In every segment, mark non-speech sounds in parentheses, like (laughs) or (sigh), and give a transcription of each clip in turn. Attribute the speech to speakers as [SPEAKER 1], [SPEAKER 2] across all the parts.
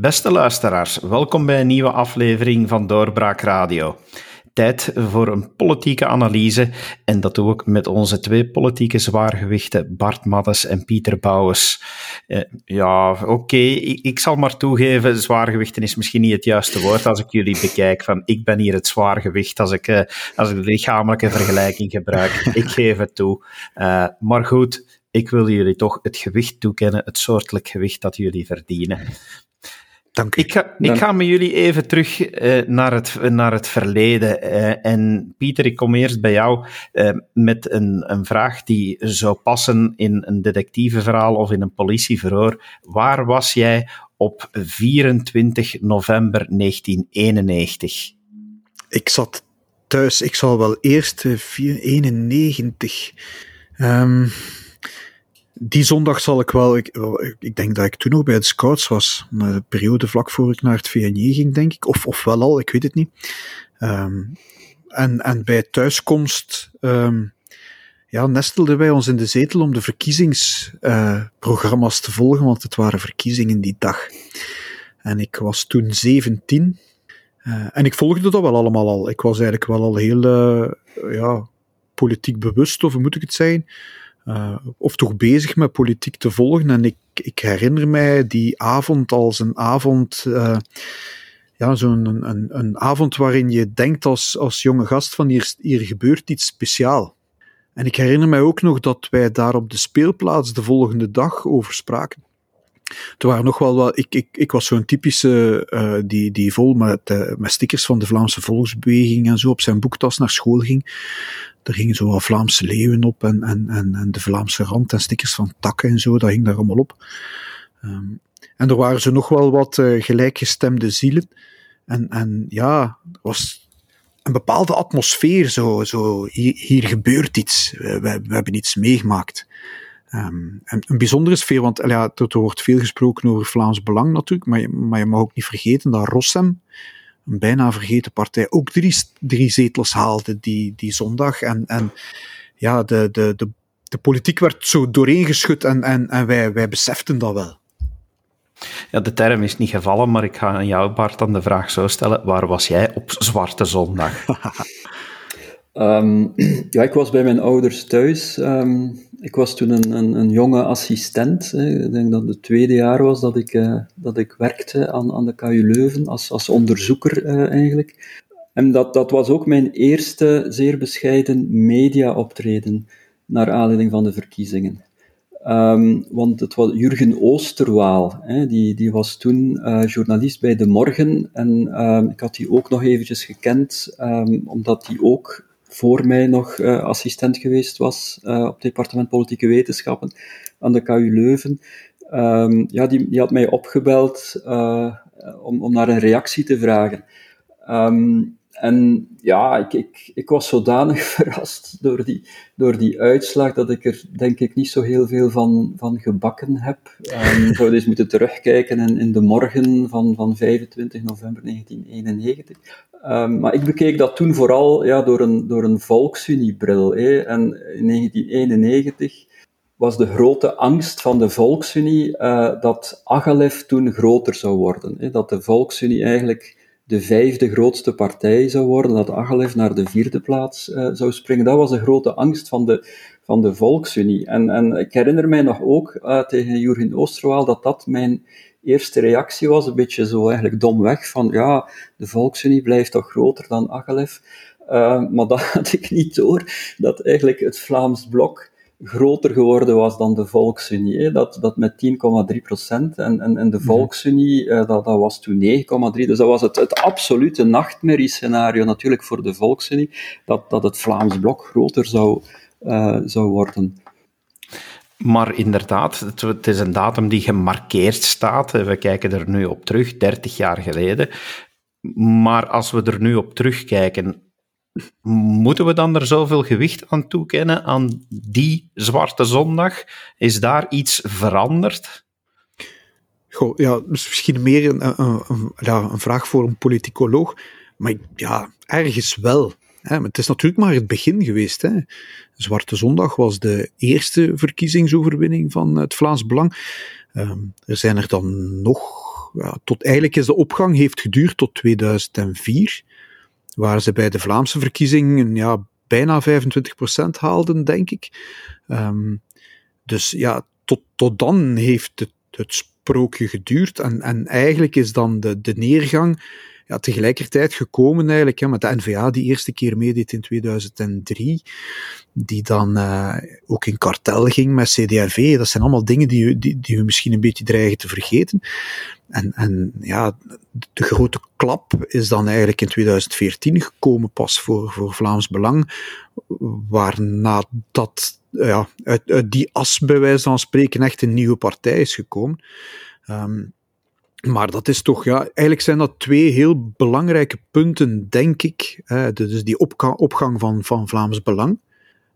[SPEAKER 1] Beste luisteraars, welkom bij een nieuwe aflevering van Doorbraak Radio. Tijd voor een politieke analyse en dat doe ik met onze twee politieke zwaargewichten Bart Maddes en Pieter Bouwens. Eh, ja, oké, ik, zal maar toegeven, zwaargewichten is misschien niet het juiste woord als ik jullie bekijk van ik ben hier het zwaargewicht als ik, eh, als ik de lichamelijke vergelijking gebruik. Ik geef het toe. Uh, maar goed, ik wil jullie toch het gewicht toekennen, het soortelijk gewicht dat jullie verdienen.
[SPEAKER 2] Dank
[SPEAKER 1] ik, ga, ik ga met jullie even terug uh, naar, het, naar het verleden. Uh, en Pieter, ik kom eerst bij jou uh, met een, een vraag die zou passen in een detectiveverhaal of in een politieverhoor. Waar was jij op 24 november 1991?
[SPEAKER 2] Ik zat thuis, ik zal wel eerst 91. Um, die zondag zal ik wel, ik, ik denk dat ik toen nog bij de Scouts was, de periode vlak voor ik naar het VNJ ging, denk ik, of, of wel al, ik weet het niet. Um, en, en bij thuiskomst um, ja, nestelden wij ons in de zetel om de verkiezingsprogramma's uh, te volgen, want het waren verkiezingen die dag. En ik was toen 17. Uh, en ik volgde dat wel allemaal al. Ik was eigenlijk wel al heel uh, ja, politiek bewust, of hoe moet ik het zeggen. Uh, of toch bezig met politiek te volgen. En ik, ik herinner mij die avond als een avond, uh, ja, zo'n een, een, een, avond waarin je denkt als, als jonge gast van hier, hier gebeurt iets speciaal. En ik herinner mij ook nog dat wij daar op de speelplaats de volgende dag over spraken. Er waren nog wel. Ik, ik, ik was zo'n typische uh, die, die vol met, met stickers van de Vlaamse Volksbeweging en zo op zijn boektas naar school ging. Er gingen zo wat Vlaamse leeuwen op en, en, en, en de Vlaamse rand en stickers van takken en zo, dat hing daar allemaal op. Um, en er waren zo nog wel wat uh, gelijkgestemde zielen. En, en ja, er was een bepaalde atmosfeer, zo, zo hier, gebeurt iets, we, we, hebben iets meegemaakt. Um, en een bijzondere sfeer, want ja, er, wordt veel gesproken over Vlaams Belang natuurlijk, maar maar je mag ook niet vergeten dat Rossem, een bijna vergeten partij, ook drie, drie zetels haalde die, die zondag. En, en ja, de, de, de, de politiek werd zo doorheen geschud en, en, en wij, wij beseften dat wel.
[SPEAKER 1] Ja, de term is niet gevallen, maar ik ga aan jou, Bart, dan de vraag zo stellen. Waar was jij op Zwarte Zondag? (laughs)
[SPEAKER 3] um, (clears throat) ja, ik was bij mijn ouders thuis. Um, ik was toen een, een, een jonge assistent. Hè. Ik denk dat het tweede jaar was dat ik, uh, dat ik werkte aan, aan de KU Leuven, als, als onderzoeker uh, eigenlijk. En dat, dat was ook mijn eerste zeer bescheiden media-optreden naar aanleiding van de verkiezingen. Um, want het was Jurgen Oosterwaal, hè, die, die was toen uh, journalist bij De Morgen. En ik had die ook nog eventjes gekend, omdat hij ook voor mij nog uh, assistent geweest was uh, op het departement politieke wetenschappen aan de KU Leuven. Um, ja, die, die had mij opgebeld uh, om, om naar een reactie te vragen. Um, en ja, ik, ik, ik was zodanig (laughs) verrast door die, door die uitslag dat ik er denk ik niet zo heel veel van, van gebakken heb. Um, ik zou eens moeten terugkijken in, in de morgen van, van 25 november 1991. Um, maar ik bekeek dat toen vooral ja, door een, door een volksuniebril. En in 1991 was de grote angst van de Volksunie uh, dat Agalef toen groter zou worden. Dat de Volksunie eigenlijk de vijfde grootste partij zou worden, dat Agalef naar de vierde plaats uh, zou springen. Dat was de grote angst van de, van de Volksunie. En, en ik herinner mij nog ook uh, tegen Jurgen Oosterwaal dat dat mijn eerste reactie was, een beetje zo eigenlijk domweg, van ja, de Volksunie blijft toch groter dan Agalef. Uh, maar dat (laughs) had ik niet door, dat eigenlijk het Vlaams blok groter geworden was dan de Volksunie. Hè. Dat, dat met 10,3 procent. En, en, en de mhm. Volksunie, uh, dat, dat was toen 9,3. Dus dat was het, het absolute nachtmerriescenario natuurlijk voor de Volksunie, dat, dat het Vlaams blok groter zou, uh, zou worden.
[SPEAKER 1] Maar inderdaad, het, is een datum die gemarkeerd staat. We kijken er nu op terug, 30 jaar geleden. Maar als we er nu op terugkijken, Moeten we dan er zoveel gewicht aan toekennen aan die Zwarte Zondag? Is daar iets veranderd?
[SPEAKER 2] Goh, ja, misschien meer een, een, een, vraag voor een politicoloog. Maar ja, ergens wel. Hè. Het is natuurlijk maar het begin geweest. Hè. Zwarte Zondag was de eerste verkiezingsoverwinning van het Vlaams Belang. Um, er zijn er dan nog ja, tot eigenlijk is de opgang heeft geduurd tot 2004, waar ze bij de Vlaamse verkiezingen ja, bijna 25% haalden, denk ik. Ehm, dus ja, tot, tot dan heeft het, het sprookje geduurd. En, en eigenlijk is dan de, de neergang ja, tegelijkertijd gekomen eigenlijk, hè, met de NVA die eerste keer meedeed in 2003, die dan uh, ook in kartel ging met CDRV. Dat zijn allemaal dingen die, die, die we misschien een beetje dreigen te vergeten. En, en ja, de grote klap is dan eigenlijk in 2014 gekomen pas voor, voor Vlaams Belang, waarna dat ja, uit, uit die as bij wijze van spreken echt een nieuwe partij is gekomen. Um, maar dat is toch, ja, eigenlijk zijn dat twee heel belangrijke punten, denk ik. Hè, dus die opgang van, van Vlaams Belang,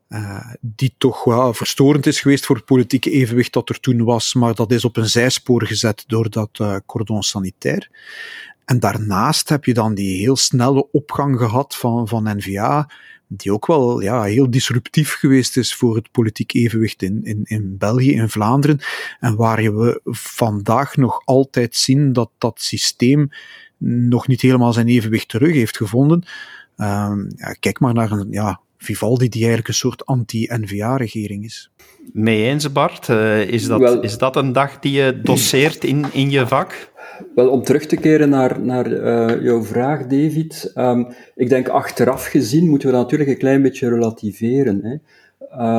[SPEAKER 2] uh, die toch wel verstorend is geweest voor het politieke evenwicht dat er toen was, maar dat is op een zijspoor gezet door dat uh, cordon sanitair. En daarnaast heb je dan die heel snelle opgang gehad van, van NVA, die ook wel ja, heel disruptief geweest is voor het politiek evenwicht in, in, in België, in Vlaanderen, en waar we vandaag nog altijd zien dat dat systeem nog niet helemaal zijn evenwicht terug heeft gevonden. Uh, ja, kijk maar naar een ja, Vivaldi, die eigenlijk een soort anti-NVA-regering is.
[SPEAKER 1] Mee eens, Bart? Uh, is, dat, is dat een dag die je doseert in, in je vak?
[SPEAKER 3] Wel, om terug te keren naar, naar uh, jouw vraag, David. Um, ik denk achteraf gezien moeten we dat natuurlijk een klein beetje relativeren. Hè.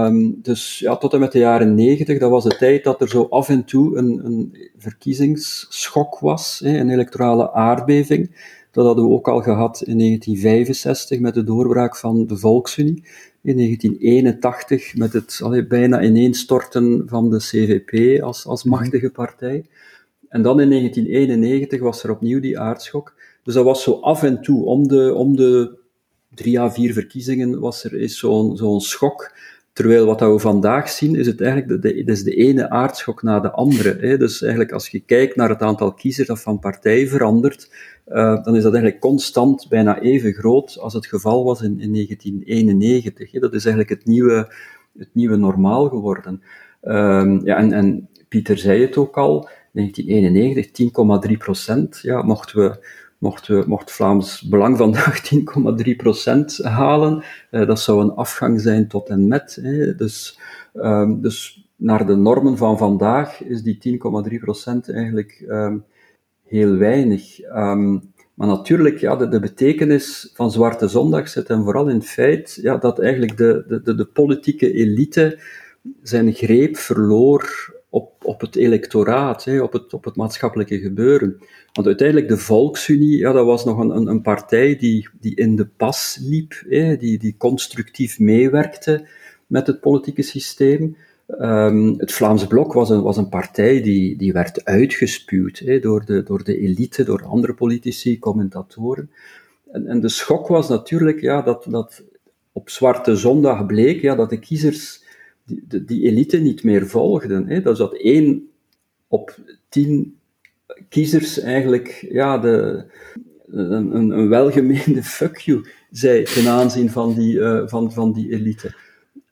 [SPEAKER 3] Um, dus ja, tot en met de jaren negentig, dat was de tijd dat er zo af en toe een, een verkiezingsschok was, hè, een electorale aardbeving. Dat hadden we ook al gehad in 1965 met de doorbraak van de Volksunie. In 1981 met het allee, bijna ineenstorten van de CVP als, als mhm. machtige partij. En dan in 1991 was er opnieuw die aardschok. Dus dat was zo af en toe, om de, om de drie à vier verkiezingen was er zo'n zo'n schok. Terwijl wat we vandaag zien, is het eigenlijk de, is de ene aardschok na de andere. Hè. Dus eigenlijk als je kijkt naar het aantal kiezers dat van partij verandert, uh, dan is dat eigenlijk constant bijna even groot als het geval was in, in 1991. Hè. Dat is eigenlijk het nieuwe, het nieuwe normaal geworden. Um, ja, en, en Pieter zei het ook al, 1991, 10,3 procent. Ja, mochten we, mochten we, mocht Vlaams Belang vandaag (laughs) 10,3 procent halen, uh, dat zou een afgang zijn tot en met. Dus, um, dus naar de normen van vandaag is die 10,3 procent eigenlijk um, heel weinig. Um, maar natuurlijk, ja, de, de, betekenis van Zwarte Zondag zit hem vooral in het feit ja, dat eigenlijk de, de, de politieke elite zijn greep verloor op, het electoraat, hè, op, het, op het maatschappelijke gebeuren. Want uiteindelijk de Volksunie, ja, dat was nog een, een, partij die, die in de pas liep, hè, die, die constructief meewerkte met het politieke systeem. Um, het Vlaams Blok was een, was een partij die, die werd uitgespuwd hè, door, de, door de elite, door andere politici, commentatoren. En, en de schok was natuurlijk ja, dat, dat op Zwarte Zondag bleek ja, dat de kiezers die, die elite niet meer volgden. Hè. Dat dat één op tien kiezers eigenlijk ja, de, een, een welgemeende (laughs) fuck you zei ten aanzien van die, uh, van, van die elite.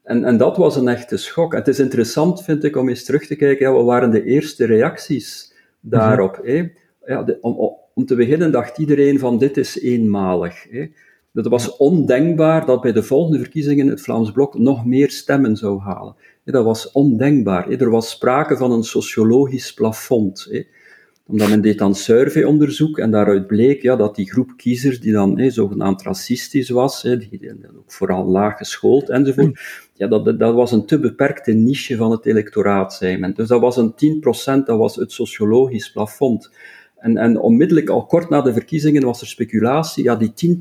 [SPEAKER 3] En, en dat was een echte schok. het is interessant, vind ik, om eens terug te kijken, ja, wat waren de eerste reacties daarop? Hè? Ja, om, om te beginnen dacht iedereen van dit is eenmalig. Hè? Dat was ondenkbaar dat bij de volgende verkiezingen het Vlaams Blok nog meer stemmen zou halen. Dat was ondenkbaar. Er was sprake van een sociologisch plafond. Omdat men deed dan surveyonderzoek en daaruit bleek ja, dat die groep kiezers die dan zogenaamd racistisch was, die, ook vooral laag geschoold enzovoort, ja, dat, dat was een te beperkte niche van het electoraat, zei men. Dus dat was een 10%, dat was het sociologisch plafond. En, en onmiddellijk, al kort na de verkiezingen, was er speculatie, ja, die 10%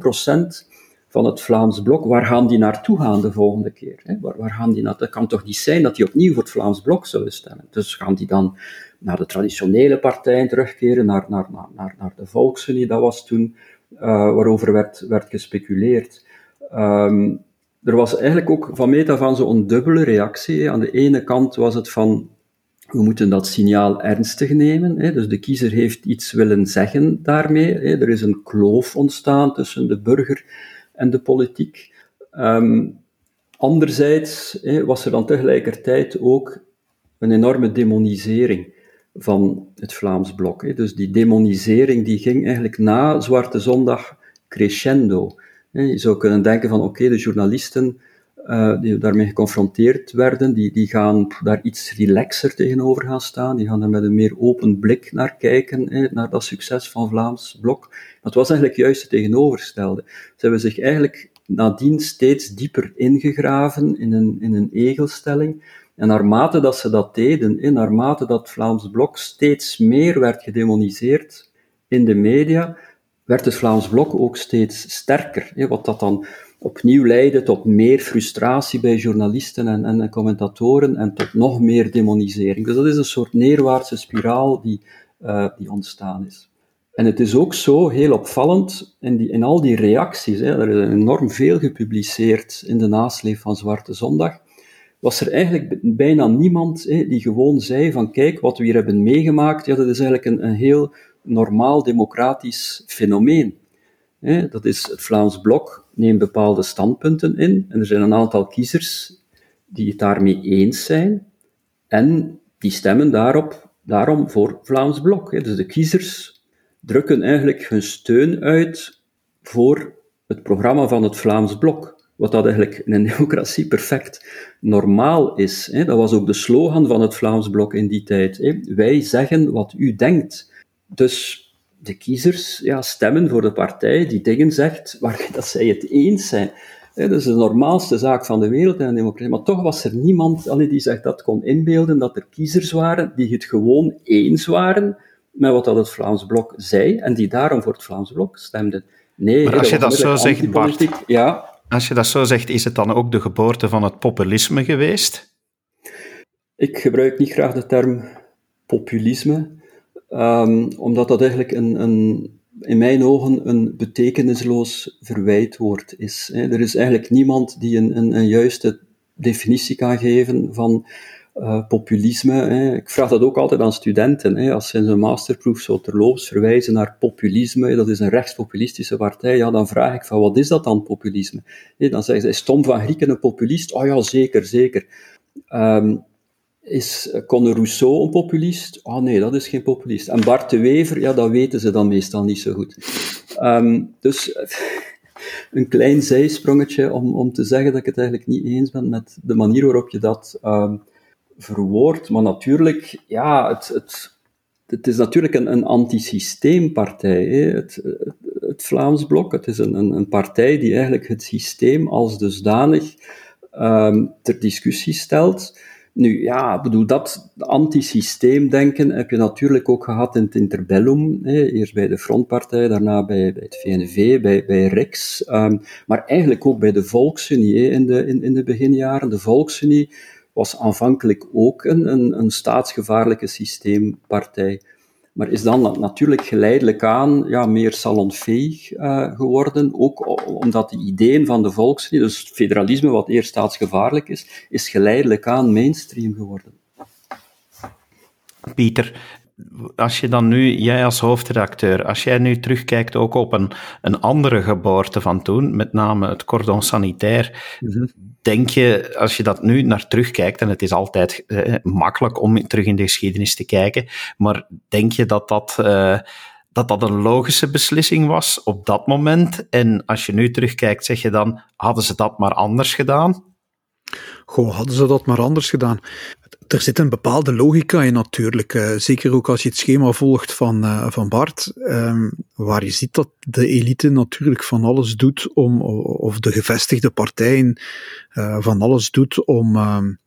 [SPEAKER 3] van het Vlaams Blok, waar gaan die naartoe gaan de volgende keer? Hè? Waar, waar gaan die naartoe? Dat kan toch niet zijn dat die opnieuw voor het Vlaams Blok zullen stemmen? Dus gaan die dan naar de traditionele partijen terugkeren, naar, naar, naar, naar de Volksunie, dat was toen uh, waarover werd, werd gespeculeerd. Um, er was eigenlijk ook van meet af aan zo'n dubbele reactie. Aan de ene kant was het van, we moeten dat signaal ernstig nemen. Hè. Dus de kiezer heeft iets willen zeggen daarmee. Hè. Er is een kloof ontstaan tussen de burger en de politiek. Um, anderzijds was er dan tegelijkertijd ook een enorme demonisering van het Vlaams blok. Dus die demonisering die ging eigenlijk na Zwarte Zondag crescendo. Je zou kunnen denken van oké, de journalisten uh, die daarmee geconfronteerd werden, die, die gaan daar iets relaxer tegenover gaan staan, die gaan er met een meer open blik naar kijken, naar dat succes van Vlaams Blok. Dat was eigenlijk juist het tegenovergestelde. Ze hebben zich eigenlijk nadien steeds dieper ingegraven in een, in een egelstelling, en naarmate dat ze dat deden, in naarmate dat Vlaams Blok steeds meer werd gedemoniseerd in de media, werd het Vlaams Blok ook steeds sterker. Wat dat dan opnieuw leidde tot meer frustratie bij journalisten en, en, commentatoren en tot nog meer demonisering. Dus dat is een soort neerwaartse spiraal die, uh, die ontstaan is. En het is ook zo heel opvallend in, die, in al die reacties. Hè, er is enorm veel gepubliceerd in de nasleep van Zwarte Zondag. Was er eigenlijk bijna niemand hè, die gewoon zei: van kijk, wat we hier hebben meegemaakt, ja, dat is eigenlijk een heel normaal democratisch fenomeen. Dat is het Vlaams Blok neemt bepaalde standpunten in en er zijn een aantal kiezers die het daarmee eens zijn en die stemmen daarop, daarom voor Vlaams Blok. Hè. Dus de kiezers drukken eigenlijk hun steun uit voor het programma van het Vlaams Blok. Wat dat eigenlijk in een (laughs) democratie perfect normaal is. Hè. Dat was ook de slogan van het Vlaams Blok in die tijd. Hè. Wij zeggen wat u denkt. Dus de kiezers ja, stemmen voor de partij die dingen zegt waar (laughs) dat zij het eens zijn. dat is de normaalste zaak van de wereld in een democratie. Maar toch was er niemand allee, die zich dat kon inbeelden, dat er kiezers waren die het gewoon eens waren met wat dat het Vlaams Blok zei en die daarom voor het Vlaams Blok stemden. Nee,
[SPEAKER 1] maar als je dat zo zegt, Bart,
[SPEAKER 3] ja.
[SPEAKER 1] als je dat zo zegt, is het dan ook de geboorte van het populisme geweest?
[SPEAKER 3] Ik gebruik niet graag de term populisme. Um, omdat dat eigenlijk een, een, in mijn ogen een betekenisloos verwijtwoord is. Hè. Er is eigenlijk niemand die een, een, een juiste definitie kan geven van uh, populisme. Hè. Ik vraag dat ook altijd aan studenten. Hè. Als ze in zijn masterproef zo terloops verwijzen naar populisme, dat is een rechtspopulistische partij, ja, dan vraag ik van wat is dat dan, populisme? Dan zeggen ze, is Tom van Grieken een populist? Oh ja, zeker, zeker. Um, is Conor Rousseau een populist? Oh nee, dat is geen populist. En Bart de Wever, ja, dat weten ze dan meestal niet zo goed. Um, dus (laughs) een klein zijsprongetje om, om te zeggen dat ik het eigenlijk niet eens ben met de manier waarop je dat um, verwoordt. Maar natuurlijk, ja, het, het, het is natuurlijk een, een antisysteempartij. Het, het, Vlaams Blok, het is een, een, een, partij die eigenlijk het systeem als dusdanig um, ter discussie stelt. Nu ja, bedoel, dat antisysteemdenken heb je natuurlijk ook gehad in het interbellum. Hè, eerst bij de Frontpartij, daarna bij, bij het VNV, bij, bij RIX. Um, maar eigenlijk ook bij de Volksunie in, de, in, in de beginjaren. De Volksunie was aanvankelijk ook een, een, een staatsgevaarlijke systeempartij maar is dan natuurlijk geleidelijk aan ja, meer salonfähig uh, geworden, ook omdat de ideeën van de volkslied, dus federalisme, wat eerst staatsgevaarlijk is, is geleidelijk aan mainstream geworden.
[SPEAKER 1] Pieter, als je dan nu, jij als hoofdredacteur, als jij nu terugkijkt ook op een, een andere geboorte van toen, met name het cordon sanitair, mhm. denk je, als je dat nu naar terugkijkt, en het is altijd eh, makkelijk om terug in de geschiedenis te kijken, maar denk je dat dat, eh, dat dat een logische beslissing was op dat moment? En als je nu terugkijkt, zeg je dan, hadden ze dat maar anders gedaan?
[SPEAKER 2] Goh, hadden ze dat maar anders gedaan er zit een bepaalde logica in natuurlijk. Uh, zeker ook als je het schema volgt van, uh, van Bart, um, waar je ziet dat de elite natuurlijk van alles doet om, of de gevestigde partijen uh, van alles doet om, um,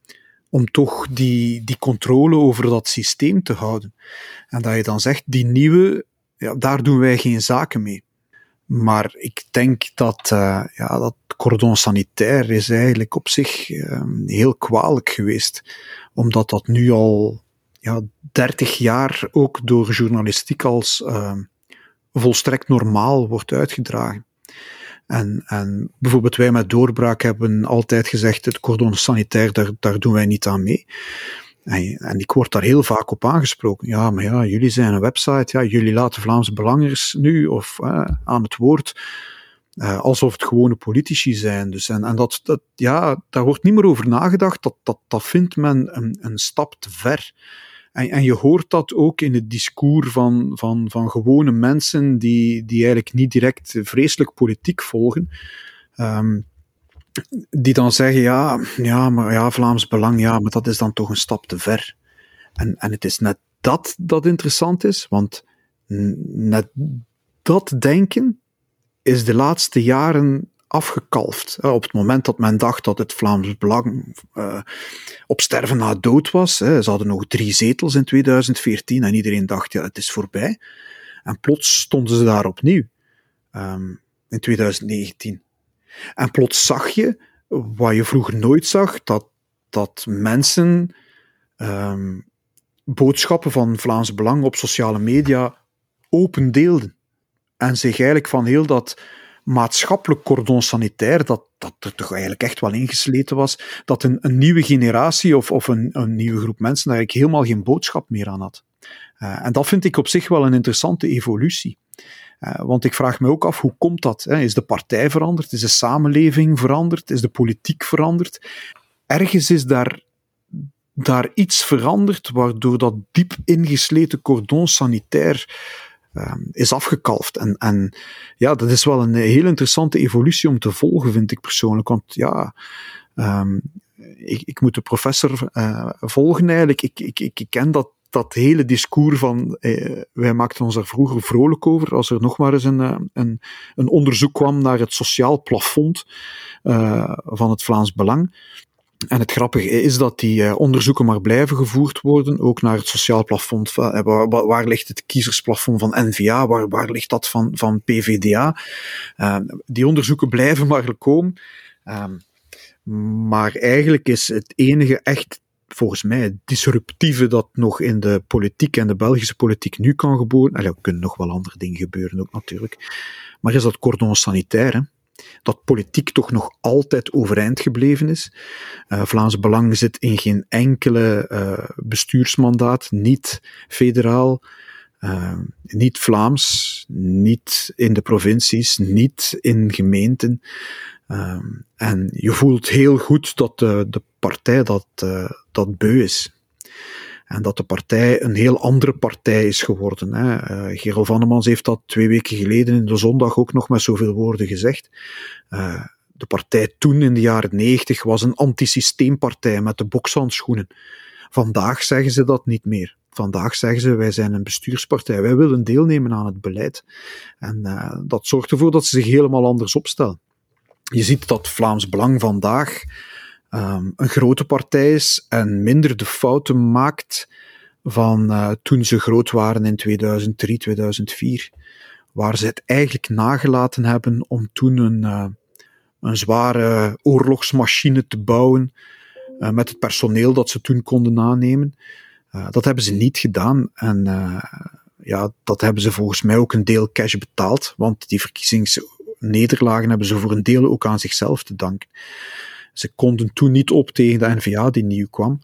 [SPEAKER 2] om toch die, die controle over dat systeem te houden. En dat je dan zegt, die nieuwe, ja, daar doen wij geen zaken mee. Maar ik denk dat, uh, ja, dat cordon sanitair is eigenlijk op zich um, heel kwalijk geweest omdat dat nu al ja, 30 jaar ook door journalistiek als uh, volstrekt normaal wordt uitgedragen. En, en bijvoorbeeld wij met Doorbraak hebben altijd gezegd, het cordon sanitair, daar, daar doen wij niet aan mee. En, ik word daar heel vaak op aangesproken. Ja, maar ja, jullie zijn een website, ja, jullie laten Vlaamse belangers nu of aan het woord. Uh, alsof het gewone politici zijn. Dus en, en dat, dat, ja, daar wordt niet meer over nagedacht. Dat, dat, dat vindt men een, een stap te ver. En, en je hoort dat ook in het discours van, van, van gewone mensen die, die eigenlijk niet direct vreselijk politiek volgen. Um, die dan zeggen, ja, ja, maar ja, Vlaams Belang, ja, maar dat is dan toch een stap te ver. En, en het is net dat dat interessant is, want net dat denken is de laatste jaren afgekalfd. Op het moment dat men dacht dat het Vlaams Belang uh, op sterven na dood was, hè, ze hadden nog drie zetels in 2014 en iedereen dacht, ja, het is voorbij. En plots stonden ze daar opnieuw um, in 2019. En plots zag je, wat je vroeger nooit zag, dat, dat mensen um, boodschappen van Vlaams Belang op sociale media open deelden. En zich eigenlijk van heel dat maatschappelijk cordon sanitair, dat, dat er toch eigenlijk echt wel ingesleten was, dat een, een nieuwe generatie of, of een, een nieuwe groep mensen daar eigenlijk helemaal geen boodschap meer aan had. Uh, en dat vind ik op zich wel een interessante evolutie. Uh, want ik vraag me ook af, hoe komt dat? Is de partij veranderd? Is de samenleving veranderd? Is de politiek veranderd? Ergens is daar, daar iets veranderd waardoor dat diep ingesleten cordon sanitair uh, is afgekalfd. En, en ja, dat is wel een heel interessante evolutie om te volgen, vind ik persoonlijk. Want ja, um, ik, ik, moet de professor uh, volgen eigenlijk. Ik, ik, ik ken dat dat hele discours van, eh, wij maakten ons er vroeger vrolijk over, als er nog maar eens een, eh, een, een onderzoek kwam naar het sociaal plafond uh, van het Vlaams Belang. En het grappige is dat die onderzoeken maar blijven gevoerd worden, ook naar het sociaal plafond. Waar, waar, ligt het kiezersplafond van NVA? Waar, waar ligt dat van, van PVDA? die onderzoeken blijven maar komen. maar eigenlijk is het enige echt volgens mij het disruptieve dat nog in de politiek en de Belgische politiek nu kan gebeuren. er kunnen nog wel andere dingen gebeuren ook natuurlijk. Maar is dat cordon sanitaire? Dat politiek toch nog altijd overeind gebleven is. Uh, Vlaams Belang zit in geen enkele uh, bestuursmandaat, niet federaal, uh, niet Vlaams, niet in de provincies, niet in gemeenten. Um, en je voelt heel goed dat de, de partij dat, uh, dat beu is. En dat de partij een heel andere partij is geworden. Hè. Uh, Gerald Vannemans heeft dat twee weken geleden in de zondag ook nog met zoveel woorden gezegd. Uh, de partij toen in de jaren negentig was een antisysteempartij met de bokshandschoenen. Vandaag zeggen ze dat niet meer. Vandaag zeggen ze, wij zijn een bestuurspartij, wij willen deelnemen aan het beleid. En dat zorgt ervoor dat ze zich helemaal anders opstellen. Je ziet dat Vlaams Belang vandaag um, een grote partij is en minder de fouten maakt van uh, toen ze groot waren in 2003, 2004, waar ze het eigenlijk nagelaten hebben om toen een, uh, een zware oorlogsmachine te bouwen uh, met het personeel dat ze toen konden aannemen. dat hebben ze niet gedaan en ja, dat hebben ze volgens mij ook een deel cash betaald, want die verkiezingsnederlagen hebben ze voor een deel ook aan zichzelf te danken. Ze konden toen niet op tegen de NVA die nieuw kwam.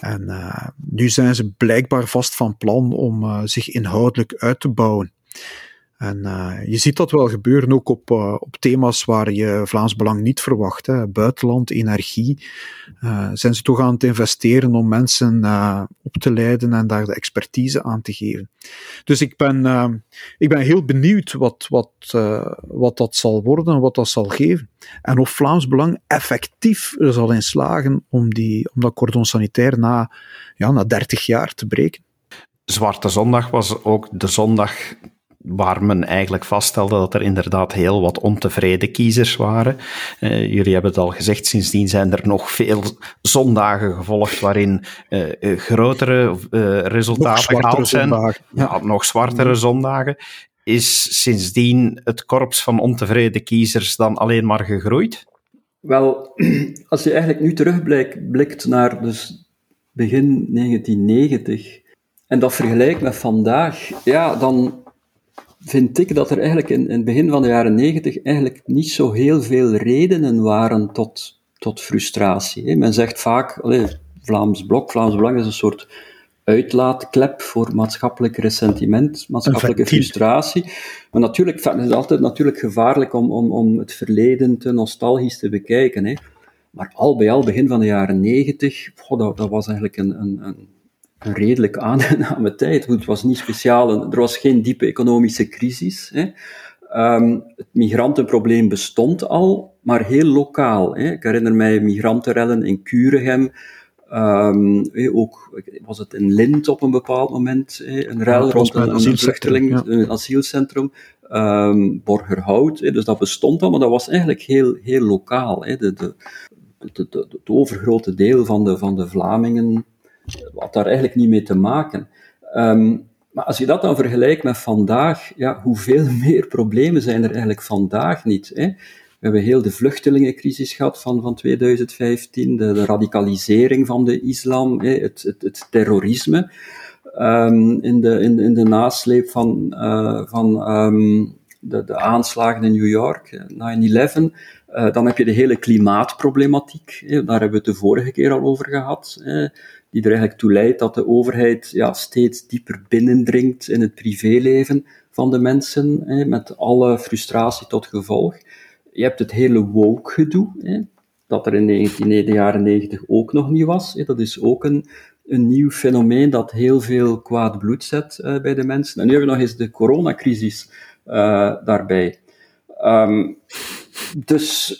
[SPEAKER 2] En uh, nu zijn ze blijkbaar vast van plan om uh, zich inhoudelijk uit te bouwen. En uh, je ziet dat wel gebeuren ook op, uh, op thema's waar je Vlaams Belang niet verwacht. Hè. Buitenland, energie. Uh, zijn ze toch aan het investeren om mensen op te leiden en daar de expertise aan te geven. Dus ik ben, ik ben heel benieuwd wat, wat, wat dat zal worden en wat dat zal geven. En of Vlaams Belang effectief zal in slagen om, die, om dat cordon sanitair na, ja, na 30 jaar te breken.
[SPEAKER 1] Zwarte Zondag was ook de zondag waar men eigenlijk vaststelde dat er inderdaad heel wat ontevreden kiezers waren. Uh, jullie hebben het al gezegd, sindsdien zijn er nog veel zondagen gevolgd waarin uh, grotere resultaten gehaald zijn. Zondagen. Ja, nog zwartere mm. zondagen. Is sindsdien het korps van ontevreden kiezers dan alleen maar gegroeid?
[SPEAKER 3] Wel, (clears throat) als je eigenlijk nu terugblikt naar dus begin 1990 en dat vergelijkt met vandaag, ja, dan vind ik dat er eigenlijk in, in het begin van de jaren negentig eigenlijk niet zo heel veel redenen waren tot, tot frustratie. Men zegt vaak, Vlaams Blok, Vlaams Belang is een soort uitlaatklep voor maatschappelijk ressentiment, maatschappelijke frustratie. Maar natuurlijk, het is altijd natuurlijk gevaarlijk om, om, om het verleden te nostalgisch te bekijken. Hè. Maar al bij al, begin van de jaren negentig, dat, dat was eigenlijk een, een, een een redelijk aangename (laughs) tijd. Het was niet speciaal, er was geen diepe economische crisis. Hè. Ehm, het migrantenprobleem bestond al, maar heel lokaal. Hè. Ik herinner mij migrantenrellen in Curegem. Um, ook was het in Lint op een bepaald moment, een rel rond een, een vluchteling, een asielcentrum. Um, Borgerhout, dus dat bestond al, maar dat was eigenlijk heel, heel lokaal. De, de, de, de, het overgrote deel van de, van de Vlamingen had daar eigenlijk niet mee te maken. Um, maar als je dat dan vergelijkt met vandaag, ja, hoeveel (laughs) meer problemen zijn er eigenlijk vandaag niet? Hè? We hebben heel de vluchtelingencrisis gehad van, van 2015, de, radicalisering van de islam, hè, het, het, het, terrorisme. Um, in, de, in, in de nasleep van, uh, van um, de, de aanslagen in New York, 9-11. Uh, eh, dan heb je de hele klimaatproblematiek. Hè, daar hebben we het de vorige keer al over gehad. Hè, die er eigenlijk toe leidt dat de overheid ja, steeds dieper binnendringt in het privéleven van de mensen, hè, met alle frustratie tot gevolg. Je hebt het hele woke-gedoe, dat er in de jaren 90 ook nog niet was. Hè. Dat is ook een, een nieuw fenomeen dat heel veel kwaad bloed zet uh, bij de mensen. En nu hebben we nog eens de coronacrisis uh, daarbij. Um, dus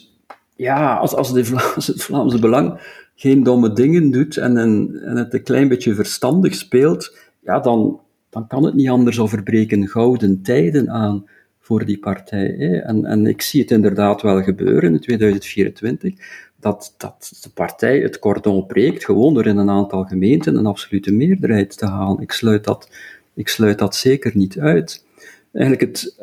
[SPEAKER 3] ja, als, als, de als het Vlaamse Belang geen domme dingen doet en, en, het een klein beetje verstandig speelt, ja, dan, dan kan het niet anders of breken gouden tijden aan voor die partij. Hè. En, en ik zie het inderdaad wel gebeuren in 2024, dat, dat de partij het cordon breekt, gewoon door in een aantal gemeenten een absolute meerderheid te halen. Ik sluit dat, ik sluit dat zeker niet uit. Eigenlijk het,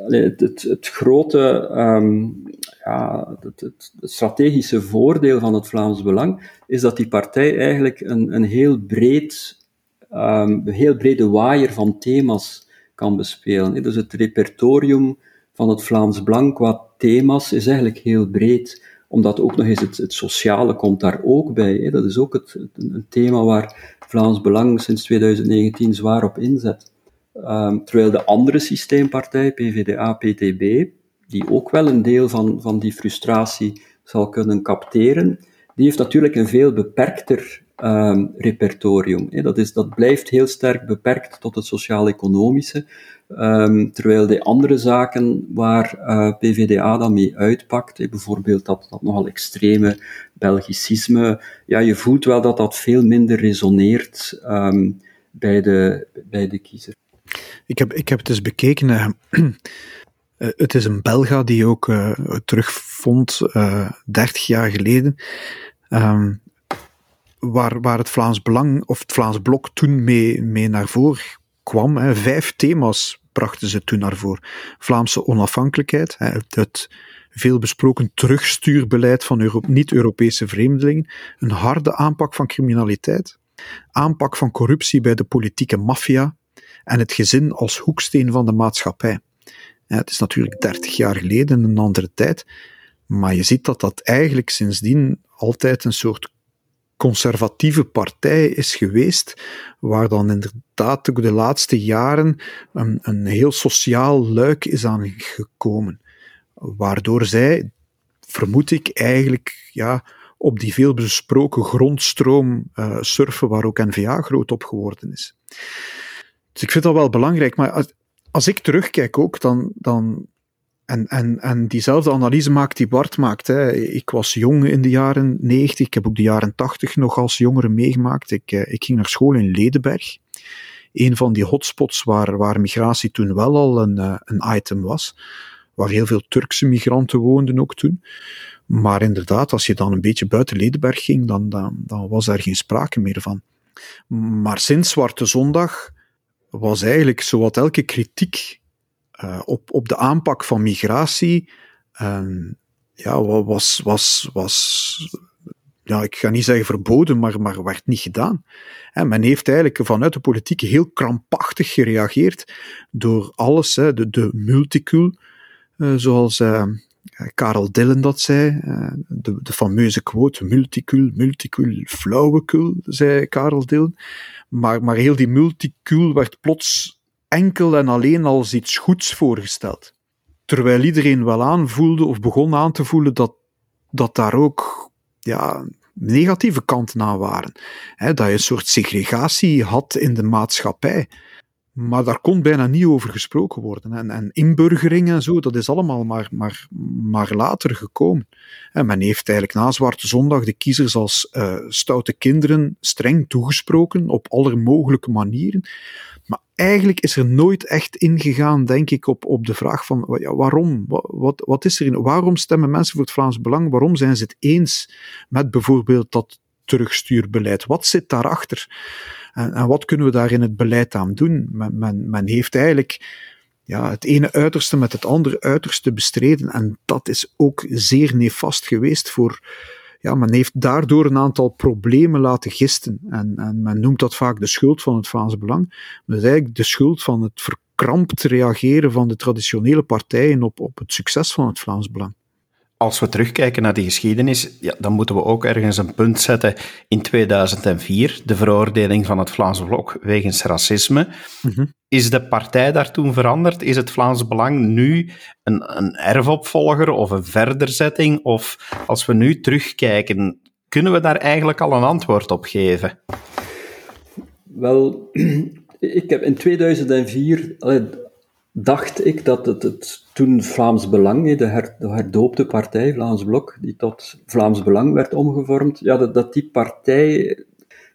[SPEAKER 3] het, grote um, ja, het, strategische voordeel van het Vlaams Belang is dat die partij eigenlijk een, een heel, breed, um, een heel brede waaier van thema's kan bespelen. Dus het repertorium van het Vlaams Belang qua thema's is eigenlijk heel breed omdat ook nog eens het, het sociale komt daar ook bij. Dat is ook het, een thema waar Vlaams Belang sinds 2019 zwaar op inzet. Um, terwijl de andere systeempartij, PVDA, PTB, die ook wel een deel van, van die frustratie zal kunnen capteren, die heeft natuurlijk een veel beperkter um, repertorium. Dat, is, dat blijft heel sterk beperkt tot het sociaal-economische, um, terwijl de andere zaken waar uh, PVDA dan mee uitpakt, bijvoorbeeld dat, dat nogal extreme Belgicisme, ja, je voelt wel dat dat veel minder resoneert bij, de, bij de kiezer.
[SPEAKER 2] Ik heb, ik heb het eens bekeken. Uh, (clears throat) het is een Belga die ook uh, terugvond, uh, 30 jaar geleden. Um, waar, waar het Vlaams Belang, of het Vlaams Blok toen mee, mee naar voren kwam. Vijf thema's brachten ze toen naar voren. Vlaamse onafhankelijkheid, hè, het veel besproken terugstuurbeleid van niet-Europese vreemdelingen, een harde aanpak van criminaliteit, aanpak van corruptie bij de politieke maffia en het gezin als hoeksteen van de maatschappij. het is natuurlijk 30 jaar geleden, een andere tijd, maar je ziet dat dat eigenlijk sindsdien altijd een soort conservatieve partij is geweest, waar dan inderdaad ook de laatste jaren een, een heel sociaal luik is aangekomen. Waardoor zij, vermoed ik, eigenlijk ja, op die veel besproken grondstroom uh, surfen, waar ook NVA groot op geworden is. Dus ik vind dat wel belangrijk, maar als, ik terugkijk ook, dan, dan en, en, en diezelfde analyse maakt die Bart maakt. Hè. Ik was jong in de jaren 90, ik heb ook de jaren 80 nog als jongere meegemaakt. Ik, eh, ik ging naar school in Ledenberg. Een van die hotspots waar, waar migratie toen wel al een, uh, een item was. Waar heel veel Turkse migranten woonden ook toen. Maar inderdaad, als je dan een beetje buiten Ledenberg ging, dan, dan, dan was daar geen sprake meer van. Maar sinds Zwarte Zondag was eigenlijk zowat elke kritiek uh, op, op de aanpak van migratie um, ja, was, was, was, ja, ik ga niet zeggen verboden, maar, maar werd niet gedaan. En men heeft eigenlijk vanuit de politiek heel krampachtig gereageerd door alles, hè, de, de multicul, uh, zoals uh, Karel Dillen dat zei, uh, de, de fameuze quote, multicul, multicul, flauwekul, zei Karel Dillen. Maar, maar heel die multicul werd plots enkel en alleen als iets goeds voorgesteld. Terwijl iedereen wel aanvoelde of begon aan te voelen dat, dat daar ook ja, negatieve kanten aan waren. dat je een soort segregatie had in de maatschappij. Maar daar kon bijna niet over gesproken worden. En, en inburgering en zo, dat is allemaal maar, maar, maar later gekomen. En men heeft eigenlijk na Zwarte Zondag de kiezers als uh, stoute kinderen streng toegesproken, op alle mogelijke manieren. Maar eigenlijk is er nooit echt ingegaan, denk ik, op, op de vraag van waarom? Wat, wat, is er in, waarom stemmen mensen voor het Vlaams Belang? Waarom zijn ze het eens met bijvoorbeeld dat terugstuurbeleid? Wat zit daarachter? En, en wat kunnen we daar in het beleid aan doen? Men, men, heeft eigenlijk ja, het ene uiterste met het andere uiterste bestreden. En dat is ook zeer nefast geweest voor. Ja, men heeft daardoor een aantal problemen laten gisten. En, en men noemt dat vaak de schuld van het Vlaams Belang. Maar dat is eigenlijk de schuld van het verkrampt reageren van de traditionele partijen op, op het succes van het Vlaams Belang
[SPEAKER 1] als we terugkijken naar die geschiedenis, ja, dan moeten we ook ergens een punt zetten in 2004, de veroordeling van het Vlaams Blok wegens racisme. Mhm. Is de partij daar toen veranderd? Is het Vlaams Belang nu een, een erfopvolger of een verderzetting? Of als we nu terugkijken, kunnen we daar eigenlijk al een antwoord op geven?
[SPEAKER 3] Wel, (clears throat) ik heb in 2004 dacht ik dat het, het toen Vlaams Belang, de, her, de herdoopte partij, Vlaams Blok, die tot Vlaams Belang werd omgevormd, ja, dat, dat die partij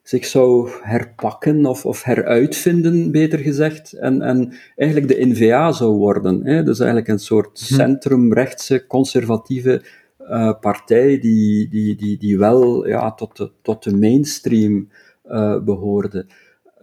[SPEAKER 3] zich zou herpakken of, of heruitvinden, beter gezegd, en, en eigenlijk de NVA zou worden. Hè? Dus eigenlijk een soort mhm. centrumrechtse, conservatieve uh, partij die, die, die, die wel ja, tot, de, tot de mainstream uh, behoorde.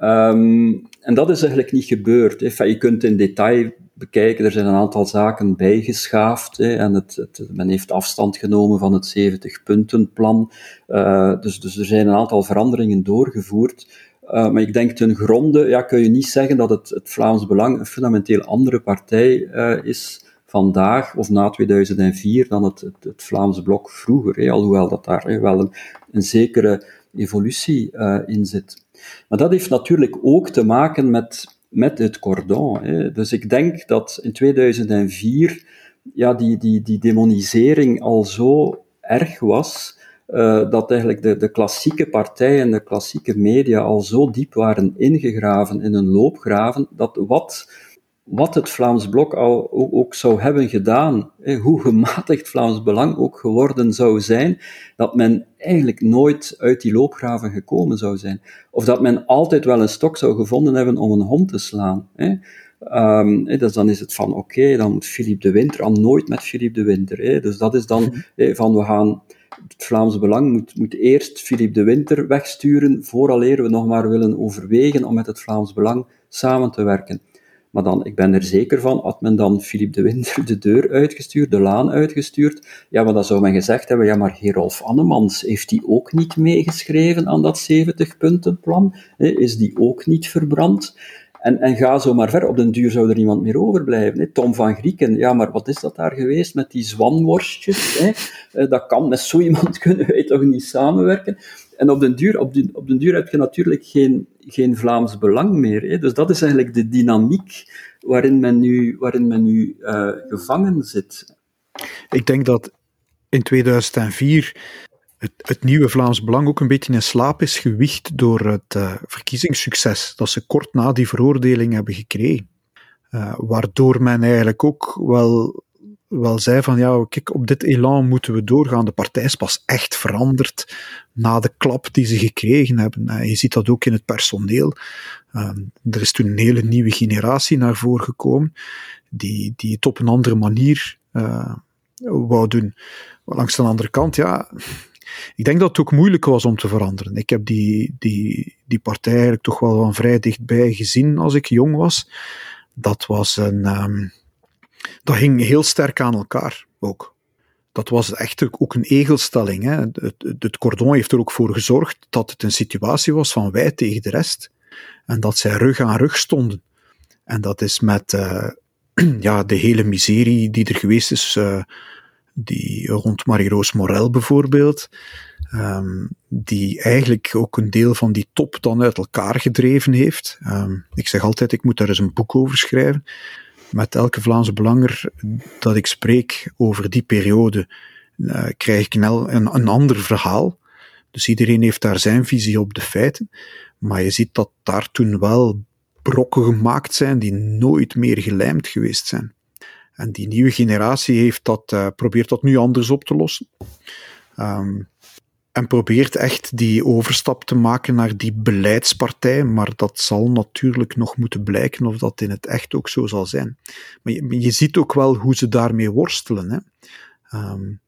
[SPEAKER 3] Um, en dat is eigenlijk niet gebeurd. Je kunt in detail bekijken, er zijn een aantal zaken bijgeschaafd hè, en het, het, men heeft afstand genomen van het 70-puntenplan. Uh, dus, dus er zijn een aantal veranderingen doorgevoerd. Uh, maar ik denk ten gronde ja, kun je niet zeggen dat het, het Vlaams Belang een fundamenteel andere partij uh, is vandaag of na 2004 dan het, het, Vlaams Blok vroeger. Hè, alhoewel dat daar wel een, een zekere evolutie in zit. Maar dat heeft natuurlijk ook te maken met, met het cordon. Hè. Dus ik denk dat in 2004 ja, die, die, die demonisering al zo erg was, uh, dat eigenlijk de, de klassieke partijen, de klassieke media al zo diep waren ingegraven in een loopgraven, dat wat wat het Vlaams Blok al ook, zou hebben gedaan, hoe gematigd Vlaams Belang ook geworden zou zijn, dat men eigenlijk nooit uit die loopgraven gekomen zou zijn. Of dat men altijd wel een stok zou gevonden hebben om een hond te slaan. Um, dus dan is het van, oké, dan moet Philippe de Winter al nooit met Philippe de Winter. Dus dat is dan van, we gaan, het Vlaams Belang moet, moet eerst Philippe de Winter wegsturen, vooraleer we nog maar willen overwegen om met het Vlaams Belang samen te werken. Maar dan, ik ben er zeker van, had men dan Philippe de Winter de deur uitgestuurd, de laan uitgestuurd, ja, maar dan zou men gezegd hebben, ja, maar Gerolf Annemans, heeft die ook niet meegeschreven aan dat 70-puntenplan? Is die ook niet verbrand? En, en ga zo maar ver. Op den duur zou er niemand meer overblijven. Hè. Tom van Grieken, ja, maar wat is dat daar geweest met die zwanworstjes? Hè? Eh, dat kan, met zo iemand (laughs) kunnen wij toch niet samenwerken? En op den duur, op, op den duur heb je natuurlijk geen, geen Vlaams belang meer. Hè? Dus dat is eigenlijk de dynamiek waarin men nu, waarin men nu uh, gevangen zit.
[SPEAKER 2] Ik denk dat in 2004 het, het, nieuwe Vlaams Belang ook een beetje in slaap is gewicht door het uh, verkiezingssucces dat ze kort na die veroordeling hebben gekregen. Uh, waardoor men eigenlijk ook wel wel zei van ja, kijk, op dit elan moeten we doorgaan. De partij is pas echt veranderd na de klap die ze gekregen hebben. En je ziet dat ook in het personeel. Ehm, er is toen een hele nieuwe generatie naar voren gekomen, die, die het op een andere manier uh, wou doen. Maar langs de andere kant, ja, ik denk dat het ook moeilijk was om te veranderen. Ik heb die, die, die partij eigenlijk toch wel van vrij dichtbij gezien als ik jong was. Dat was een, um, dat hing heel sterk aan elkaar ook. Dat was echt ook een egelstelling. Hè. Het, het, cordon heeft er ook voor gezorgd dat het een situatie was van wij tegen de rest. En dat zij rug aan rug stonden. En dat is met uh, (clears throat) ja, de hele miserie die er geweest is, uh, die rond Marie-Roos Morel bijvoorbeeld, um, die eigenlijk ook een deel van die top dan uit elkaar gedreven heeft. Um, ik zeg altijd, ik moet daar eens een boek over schrijven met elke Vlaamse belanger dat ik spreek over die periode, uh, krijg ik een, een, ander verhaal. Dus iedereen heeft daar zijn visie op de feiten. Maar je ziet dat daar toen wel brokken gemaakt zijn die nooit meer gelijmd geweest zijn. En die nieuwe generatie heeft dat, uh, probeert dat nu anders op te lossen. Um, en probeert echt die overstap te maken naar die beleidspartij, maar dat zal natuurlijk nog moeten blijken of dat in het echt ook zo zal zijn. Maar je, ziet ook wel hoe ze daarmee worstelen. Hè. Um,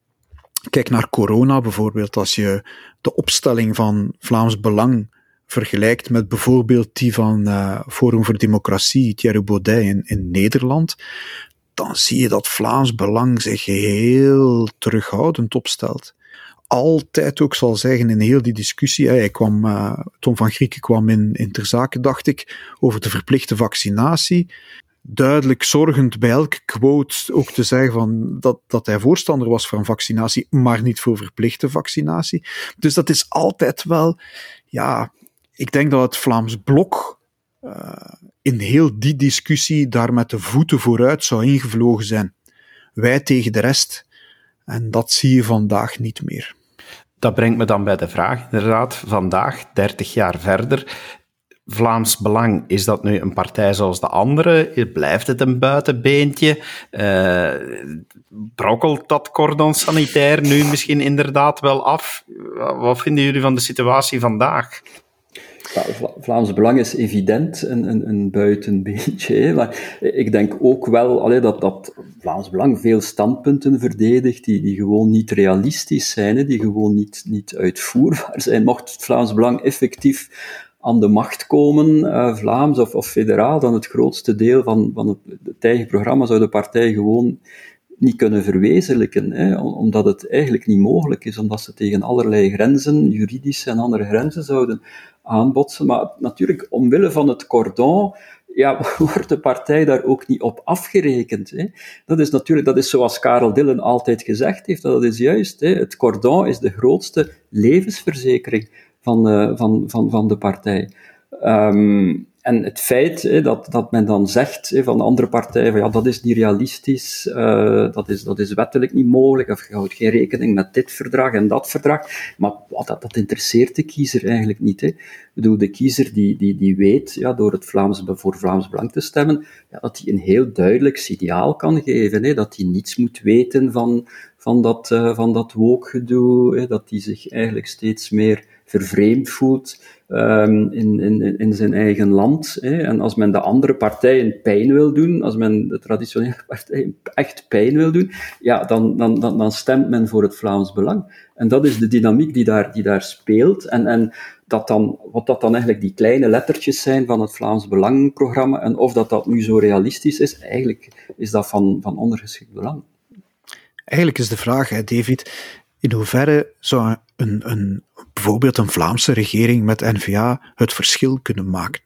[SPEAKER 2] kijk naar corona bijvoorbeeld, als je de opstelling van Vlaams Belang vergelijkt met bijvoorbeeld die van uh, Forum voor Democratie, Thierry Baudet in Nederland, dan zie je dat Vlaams Belang zich heel terughoudend opstelt altijd ook zal zeggen in heel die discussie. Hij kwam, uh, Tom van Grieken kwam in, in ter zake, dacht ik, over de verplichte vaccinatie. Duidelijk zorgend bij elke quote ook te zeggen van dat, dat hij voorstander was van vaccinatie, maar niet voor verplichte vaccinatie. Dus dat is altijd wel, ja, ik denk dat het Vlaams Blok uh, in heel die discussie daar met de voeten vooruit zou ingevlogen zijn. Wij tegen de rest. En dat zie je vandaag niet meer.
[SPEAKER 1] Dat brengt me dan bij de vraag, inderdaad, vandaag, 30 jaar verder. Vlaams Belang, is dat nu een partij zoals de andere? Blijft het een buitenbeentje? Uh, brokkelt dat cordon sanitair nu misschien inderdaad wel af? Wat vinden jullie van de situatie vandaag?
[SPEAKER 3] Vlaams Belang is evident een, een, een buitenbeentje, maar ik denk ook wel dat, dat Vlaams Belang veel standpunten verdedigt die, die gewoon niet realistisch zijn, die gewoon niet, niet uitvoerbaar zijn. Mocht Vlaams Belang effectief aan de macht komen, uh, Vlaams of, of federaal, dan het grootste deel van, van het, het eigen programma zou de partij gewoon niet kunnen verwezenlijken, hè, omdat het eigenlijk niet mogelijk is, omdat ze tegen allerlei grenzen, juridische en andere grenzen zouden aanbotsen. Maar natuurlijk, omwille van het cordon, ja, (laughs) wordt de partij daar ook niet op afgerekend. Hè. Dat is natuurlijk, dat is zoals Karel Dillen altijd gezegd heeft, dat is juist. Hè. Het cordon is de grootste levensverzekering van, uh, van, van, van de partij. Um, en het feit dat, dat men dan zegt van de andere partijen, van ja, dat is niet realistisch, uh, dat, is, dat is wettelijk niet mogelijk, of je houdt geen rekening met dit verdrag en dat verdrag, maar wat, dat, dat interesseert de kiezer eigenlijk niet. Hè. Ik bedoel, de kiezer die, die, die weet, ja, door het Vlaams, voor Vlaams Belang te stemmen, ja, dat hij een heel duidelijk signaal kan geven, hè, dat hij niets moet weten van, van dat, uh, van dat wookgedoe, dat hij zich eigenlijk steeds meer vervreemd voelt um, in, in, in zijn eigen land. Hè. En als men de andere partijen pijn wil doen, als men de traditionele (laughs) partijen echt pijn wil doen, ja, dan, dan, dan, dan stemt men voor het Vlaams Belang. En dat is de dynamiek die daar, die daar speelt. En, en dat dan, wat dat dan eigenlijk die kleine lettertjes zijn van het Vlaams Belang-programma, en of dat dat nu zo realistisch is, eigenlijk is dat van, van ondergeschikt belang.
[SPEAKER 2] Eigenlijk is de vraag, David, in hoeverre zou een, een, bijvoorbeeld een Vlaamse regering met N-VA het verschil kunnen maken?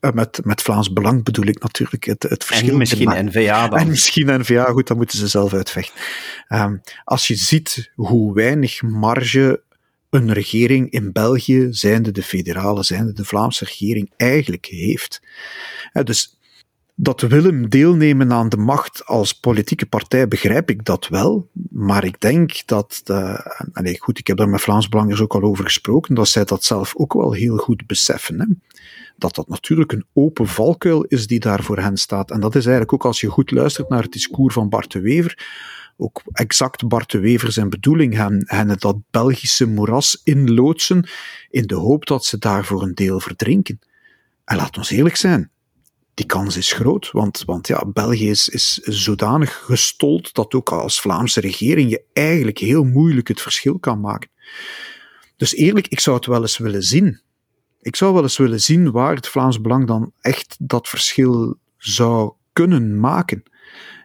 [SPEAKER 2] Uh, met, met Vlaams Belang bedoel ik natuurlijk het, het verschil.
[SPEAKER 1] En misschien N-VA dan.
[SPEAKER 2] En misschien N-VA, goed, dan moeten ze zelf uitvechten. Um, als je ziet hoe weinig marge een regering in België, zijnde de federale, zijnde de Vlaamse regering, eigenlijk heeft. Dus dat Willem deelnemen aan de macht als politieke partij begrijp ik dat wel, maar ik denk dat, de, allez, goed, ik heb daar met Vlaams Belangers ook al over gesproken, dat zij dat zelf ook wel heel goed beseffen. Hè? Dat dat natuurlijk een open valkuil is die daar voor hen staat. En dat is eigenlijk ook als je goed luistert naar het discours van Bart de Wever, ook exact Bart de Wever zijn bedoeling, hen, hen dat Belgische moeras inloodsen in de hoop dat ze daar voor een deel verdrinken. En laat ons eerlijk zijn, die kans is groot, want, want ja, België is, zodanig gestold dat ook als Vlaamse regering je eigenlijk heel moeilijk het verschil kan maken. Dus eerlijk, ik zou het wel eens willen zien. Ik zou wel eens willen zien waar het Vlaams Belang dan echt dat verschil zou kunnen maken.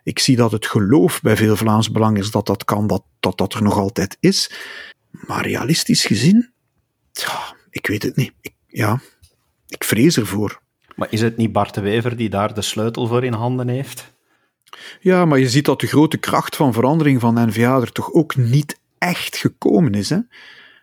[SPEAKER 2] Ik zie dat het geloof bij veel Vlaams Belang is dat dat kan, dat dat, dat er nog altijd is. Maar realistisch gezien, ik weet het niet. Ja, ik vrees ervoor.
[SPEAKER 1] Maar is het niet Bart de Wever die daar de sleutel voor in handen heeft?
[SPEAKER 2] Ja, maar je ziet dat de grote kracht van verandering van NVA er toch ook niet echt gekomen is. Hè?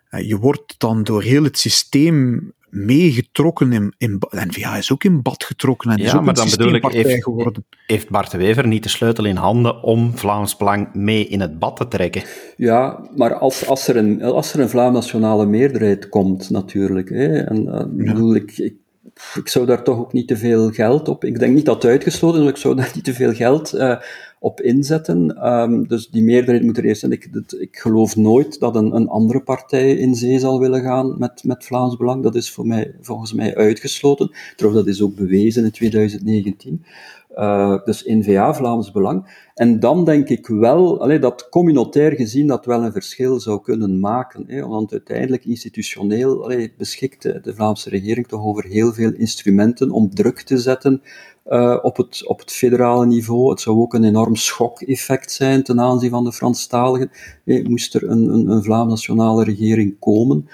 [SPEAKER 2] Eh, je wordt dan door heel het systeem meegetrokken in, in... N-VA is ook in bad getrokken en
[SPEAKER 1] Ja,
[SPEAKER 2] is ook
[SPEAKER 1] maar
[SPEAKER 2] een
[SPEAKER 1] dan bedoel ik, heeft-
[SPEAKER 2] geworden.
[SPEAKER 1] Heeft Bart de Wever niet de sleutel in handen om Vlaams Belang mee in het bad te trekken?
[SPEAKER 3] Ja, maar als, als, er, een, als er een Vlaam nationale meerderheid komt, natuurlijk. Hè, en, eh, bedoel, ik, ik, ik zou daar toch ook niet te veel geld op. Ik denk niet dat het uitgesloten is, maar ik zou daar niet te veel geld eh, op inzetten. Ehm, dus die meerderheid moet er eerst zijn. Ik, ik geloof nooit dat een, een andere partij in zee zal willen gaan met, met Vlaams Belang. Dat is voor mij, volgens mij uitgesloten. Trouwens, dat is ook bewezen in 2019. Eh, dus N-VA, Vlaams Belang. En dan denk ik wel dat communautair gezien dat wel een verschil zou kunnen maken. Hè, want uiteindelijk institutioneel allee, beschikt de, Vlaamse regering toch over heel veel instrumenten om druk te zetten eh, op, het, op het federale niveau. Het zou ook een enorm schok-effect zijn ten aanzien van de Franstaligen. Hè, moest er een, een, een Vlaams nationale regering komen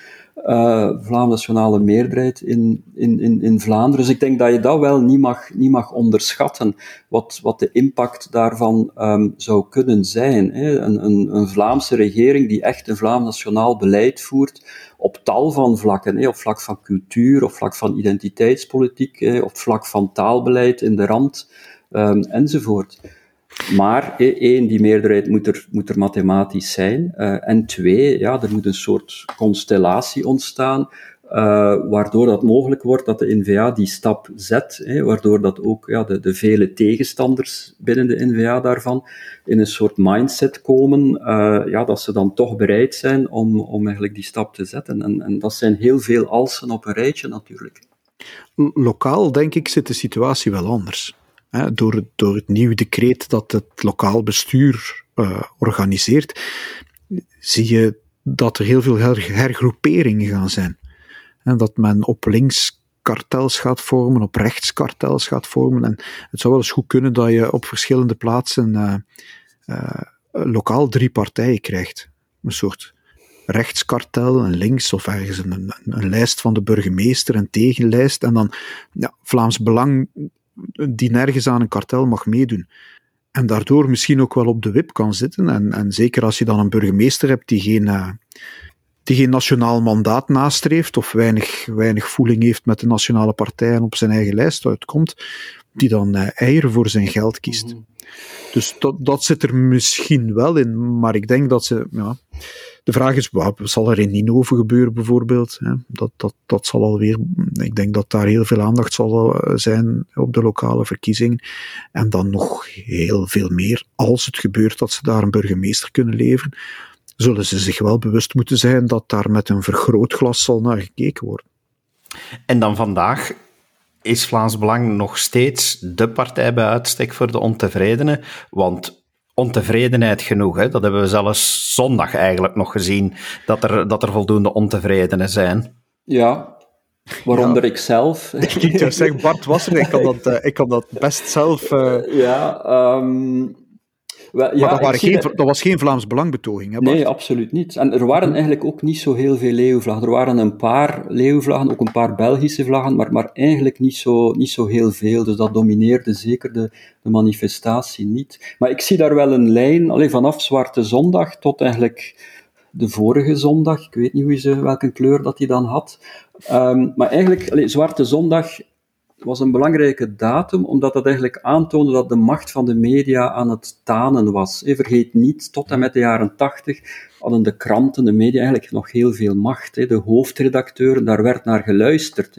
[SPEAKER 3] uh, Vlaams nationale meerderheid in, in, in, in Vlaanderen. Dus ik denk dat je dat wel niet mag, niet mag onderschatten, wat, wat de impact daarvan um, zou kunnen zijn. Hè. Een, een, een Vlaamse regering die echt een Vlaams nationaal beleid voert op tal van vlakken, hè, op vlak van cultuur, op vlak van identiteitspolitiek, hè, op vlak van taalbeleid in de rand, um, enzovoort. Maar één, die meerderheid moet er, moet er mathematisch zijn. Uh, en twee, ja, er moet een soort constellatie ontstaan, uh, waardoor dat mogelijk wordt dat de NVA die stap zet, hè, waardoor dat ook ja, de, de vele tegenstanders binnen de NVA daarvan in een soort mindset komen, uh, ja, dat ze dan toch bereid zijn om, om eigenlijk die stap te zetten. En, en dat zijn heel veel alsen op een rijtje natuurlijk.
[SPEAKER 2] Lokaal, denk ik, zit de situatie wel anders door, het, door het nieuwe decreet dat het lokaal bestuur uh, organiseert, zie je dat er heel veel her hergroeperingen gaan zijn. En dat men op links kartels gaat vormen, op rechts kartels gaat vormen. En het zou wel eens goed kunnen dat je op verschillende plaatsen uh, uh, lokaal drie partijen krijgt. Een soort rechtskartel, een links of ergens een, een, een lijst van de burgemeester, een tegenlijst. En dan ja, Vlaams Belang die nergens aan een kartel mag meedoen. En daardoor misschien ook wel op de wip kan zitten. En, en zeker als je dan een burgemeester hebt die geen, uh, die geen nationaal mandaat nastreeft of weinig, weinig voeling heeft met de nationale partij en op zijn eigen lijst uitkomt, die dan uh, eieren voor zijn geld kiest. Mm -hmm. Dus dat, dat zit er misschien wel in, maar ik denk dat ze. Ja, de vraag is, wat zal er in Ninove gebeuren bijvoorbeeld? Dat, dat, dat zal alweer, ik denk dat daar heel veel aandacht zal zijn op de lokale verkiezingen. En dan nog heel veel meer, als het gebeurt dat ze daar een burgemeester kunnen leveren, zullen ze zich wel bewust moeten zijn dat daar met een vergrootglas zal naar gekeken worden.
[SPEAKER 1] En dan vandaag is Vlaams Belang nog steeds de partij bij uitstek voor de ontevredenen, want ontevredenheid genoeg. Hè? Dat hebben we zelfs zondag eigenlijk nog gezien, dat er, dat er voldoende ontevredenen zijn.
[SPEAKER 3] Ja, waaronder ja. ik zelf. (laughs)
[SPEAKER 2] Ik zeggen, Bart was er, ik kan dat, uh, ik kan dat best zelf... Uh...
[SPEAKER 3] Ja, um...
[SPEAKER 2] Wel, maar ja, dat, geen, dat... dat, was geen Vlaams belangbetoging, hè Bart?
[SPEAKER 3] Nee, absoluut niet. En er waren eigenlijk ook niet zo heel veel leeuwvlaggen. Er waren een paar leeuwvlaggen, ook een paar Belgische vlaggen, maar, maar eigenlijk niet zo, niet zo heel veel. Dus dat domineerde zeker de, de manifestatie niet. Maar ik zie daar wel een lijn, alleen vanaf Zwarte Zondag tot eigenlijk de vorige zondag. Ik weet niet hoe ze, welke kleur dat hij dan had. Um, maar eigenlijk, allee, Zwarte Zondag was een belangrijke datum, omdat dat eigenlijk aantoonde dat de macht van de media aan het tanen was. Vergeet niet, tot en met de jaren tachtig hadden de kranten, de media eigenlijk nog heel veel macht. De hoofdredacteuren, daar werd naar geluisterd.